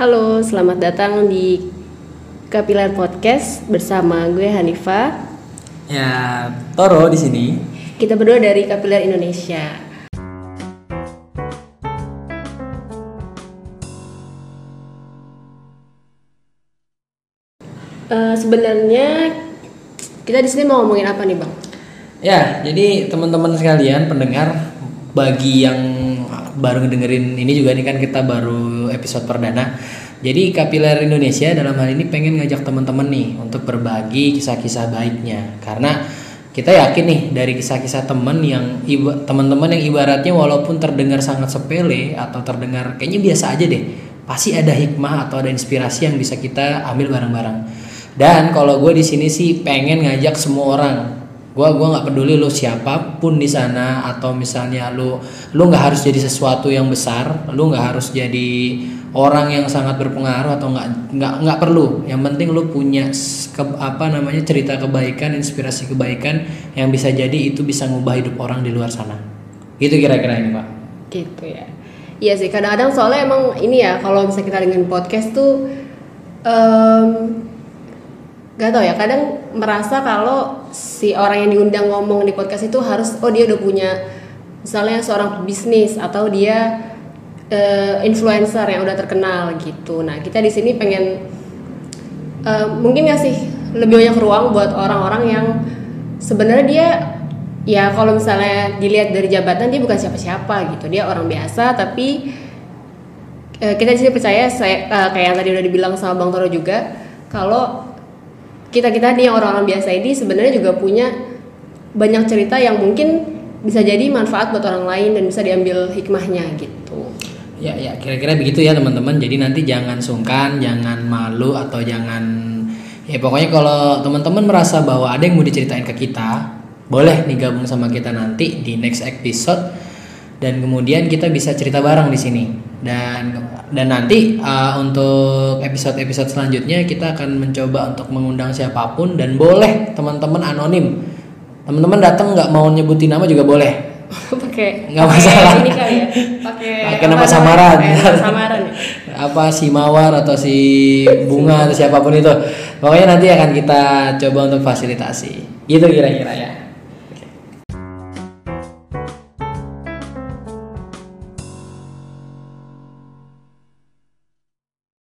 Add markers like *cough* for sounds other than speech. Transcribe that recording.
Halo, selamat datang di Kapilar Podcast bersama gue Hanifa. Ya, Toro di sini. Kita berdua dari Kapilar Indonesia. Uh, sebenarnya kita di sini mau ngomongin apa nih, Bang? Ya, jadi teman-teman sekalian pendengar bagi yang baru ngedengerin ini juga nih kan kita baru episode perdana. Jadi Kapiler Indonesia dalam hal ini pengen ngajak teman-teman nih untuk berbagi kisah-kisah baiknya karena kita yakin nih dari kisah-kisah teman yang teman-teman yang ibaratnya walaupun terdengar sangat sepele atau terdengar kayaknya biasa aja deh pasti ada hikmah atau ada inspirasi yang bisa kita ambil bareng-bareng dan kalau gue di sini sih pengen ngajak semua orang gua gua nggak peduli lu siapa pun di sana atau misalnya lu lu nggak harus jadi sesuatu yang besar lu nggak harus jadi orang yang sangat berpengaruh atau nggak nggak nggak perlu. Yang penting lu punya ke, apa namanya cerita kebaikan inspirasi kebaikan yang bisa jadi itu bisa ngubah hidup orang di luar sana. Gitu kira-kira ini pak. Gitu ya. Iya sih kadang-kadang soalnya emang ini ya kalau misalnya kita dengan podcast tuh um, gak tau ya kadang merasa kalau si orang yang diundang ngomong di podcast itu harus oh dia udah punya misalnya seorang bisnis atau dia uh, influencer yang udah terkenal gitu. Nah kita di sini pengen uh, mungkin sih lebih banyak ruang buat orang-orang yang sebenarnya dia ya kalau misalnya dilihat dari jabatan dia bukan siapa-siapa gitu. Dia orang biasa tapi uh, kita di sini percaya saya uh, kayak yang tadi udah dibilang sama bang Toro juga kalau kita kita nih orang-orang biasa ini sebenarnya juga punya banyak cerita yang mungkin bisa jadi manfaat buat orang lain dan bisa diambil hikmahnya gitu. Ya ya kira-kira begitu ya teman-teman. Jadi nanti jangan sungkan, jangan malu atau jangan ya pokoknya kalau teman-teman merasa bahwa ada yang mau diceritain ke kita, boleh nih gabung sama kita nanti di next episode dan kemudian kita bisa cerita bareng di sini. Dan dan nanti uh, untuk episode-episode selanjutnya kita akan mencoba untuk mengundang siapa pun dan boleh teman-teman anonim. Teman-teman datang nggak mau nyebutin nama juga boleh. *laughs* Pakai nggak masalah. Ini kali ya. *laughs* Pakai pakai nama samaran. Samaran ya? *laughs* apa si mawar atau si bunga atau siapa pun itu. Pokoknya nanti akan kita coba untuk fasilitasi. Gitu kira-kira ya